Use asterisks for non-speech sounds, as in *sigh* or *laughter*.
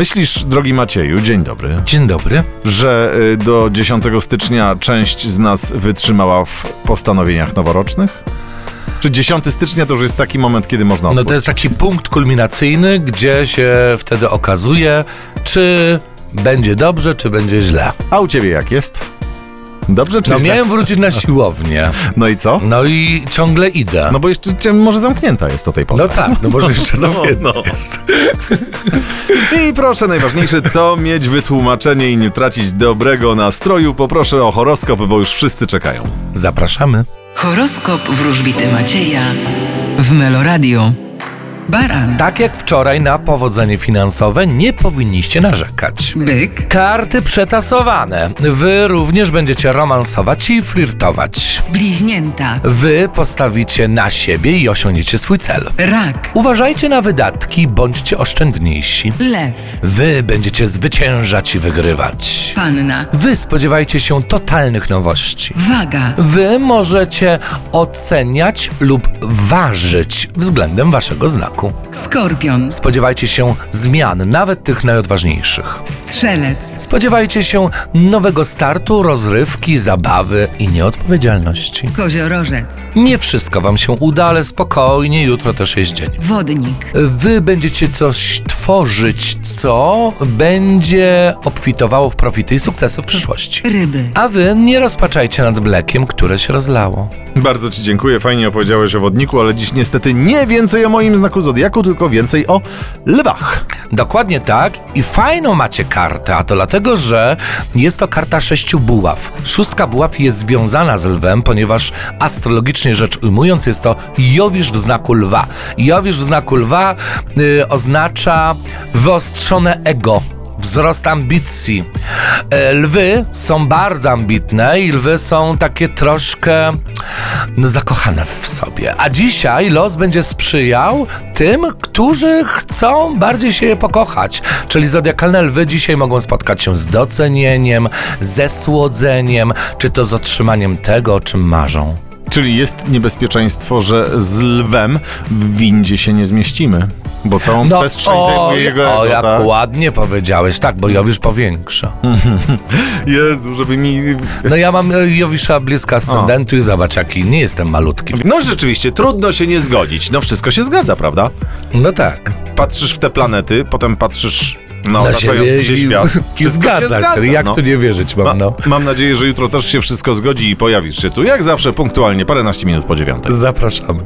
Myślisz, drogi Macieju, dzień dobry, Dzień dobry. że y, do 10 stycznia część z nas wytrzymała w postanowieniach noworocznych? Czy 10 stycznia to już jest taki moment, kiedy można No to odpuścić? jest taki punkt kulminacyjny, gdzie się wtedy okazuje, czy będzie dobrze, czy będzie źle. A u ciebie jak jest? Dobrze czy No źle? miałem wrócić na siłownię. No i co? No i ciągle idę. No bo jeszcze cię może zamknięta jest o tej porze. No tak, no może jeszcze *laughs* No, zamknięte no. jest. *laughs* I proszę, najważniejsze to mieć wytłumaczenie i nie tracić dobrego nastroju. Poproszę o horoskop, bo już wszyscy czekają. Zapraszamy. Horoskop wróżbity Macieja w Meloradio. Baran, Tak jak wczoraj na powodzenie finansowe nie powinniście narzekać. byk, Karty przetasowane. Wy również będziecie romansować i flirtować. bliźnięta, Wy postawicie na siebie i osiągniecie swój cel. rak, Uważajcie na wydatki, bądźcie oszczędniejsi. lew, Wy będziecie zwyciężać i wygrywać. panna, Wy spodziewajcie się totalnych nowości. waga, Wy możecie oceniać lub ważyć względem waszego znaku. skorpion, Spodziewajcie się zmian, nawet tych najodważniejszych. strzelec, Spodziewajcie się nowego startu, rozrywki, zabawy i nieodpowiedzialności. koziorożec, Nie wszystko wam się uda, ale spokojnie, jutro też jest dzień. wodnik, Wy będziecie coś tworzyć, co będzie obfitowało w profity i sukcesy w przyszłości. ryby, A wy nie rozpaczajcie nad mlekiem, które się rozlało. Bardzo Ci dziękuję, fajnie opowiedziałeś o wodniku, ale dziś niestety nie więcej o moim znaku zodiaku, tylko więcej o lwach. Dokładnie tak i fajną macie kartę, a to dlatego, że jest to karta sześciu buław. Szóstka buław jest związana z lwem, ponieważ astrologicznie rzecz ujmując jest to Jowisz w znaku lwa. Jowisz w znaku lwa y, oznacza wyostrzone ego. Wzrost ambicji. E, Lwy są bardzo ambitne i lwy są takie troszkę no, zakochane w sobie. A dzisiaj los będzie sprzyjał tym, którzy chcą bardziej się je pokochać. Czyli zodiakalne lwy dzisiaj mogą spotkać się z docenieniem, ze słodzeniem, czy to z otrzymaniem tego, o czym marzą. Czyli jest niebezpieczeństwo, że z lwem w windzie się nie zmieścimy, bo całą przestrzeń zajmuje jego ego, o, jak tak? ładnie powiedziałeś, tak, bo Jowisz powiększa. *laughs* Jezu, żeby mi... No ja mam e, Jowisza blisko ascendentu i zobacz, jaki nie jestem malutki. No rzeczywiście, trudno się nie zgodzić. No wszystko się zgadza, prawda? No tak. Patrzysz w te planety, potem patrzysz na Na siebie *laughs* się i, świat. i Wszystko zgadza się. Jak no. tu nie wierzyć mam, Ma, no. Mam nadzieję, że jutro też się wszystko zgodzi i pojawisz się tu, jak zawsze, punktualnie, paręnaście minut po dziewiątej. Zapraszamy.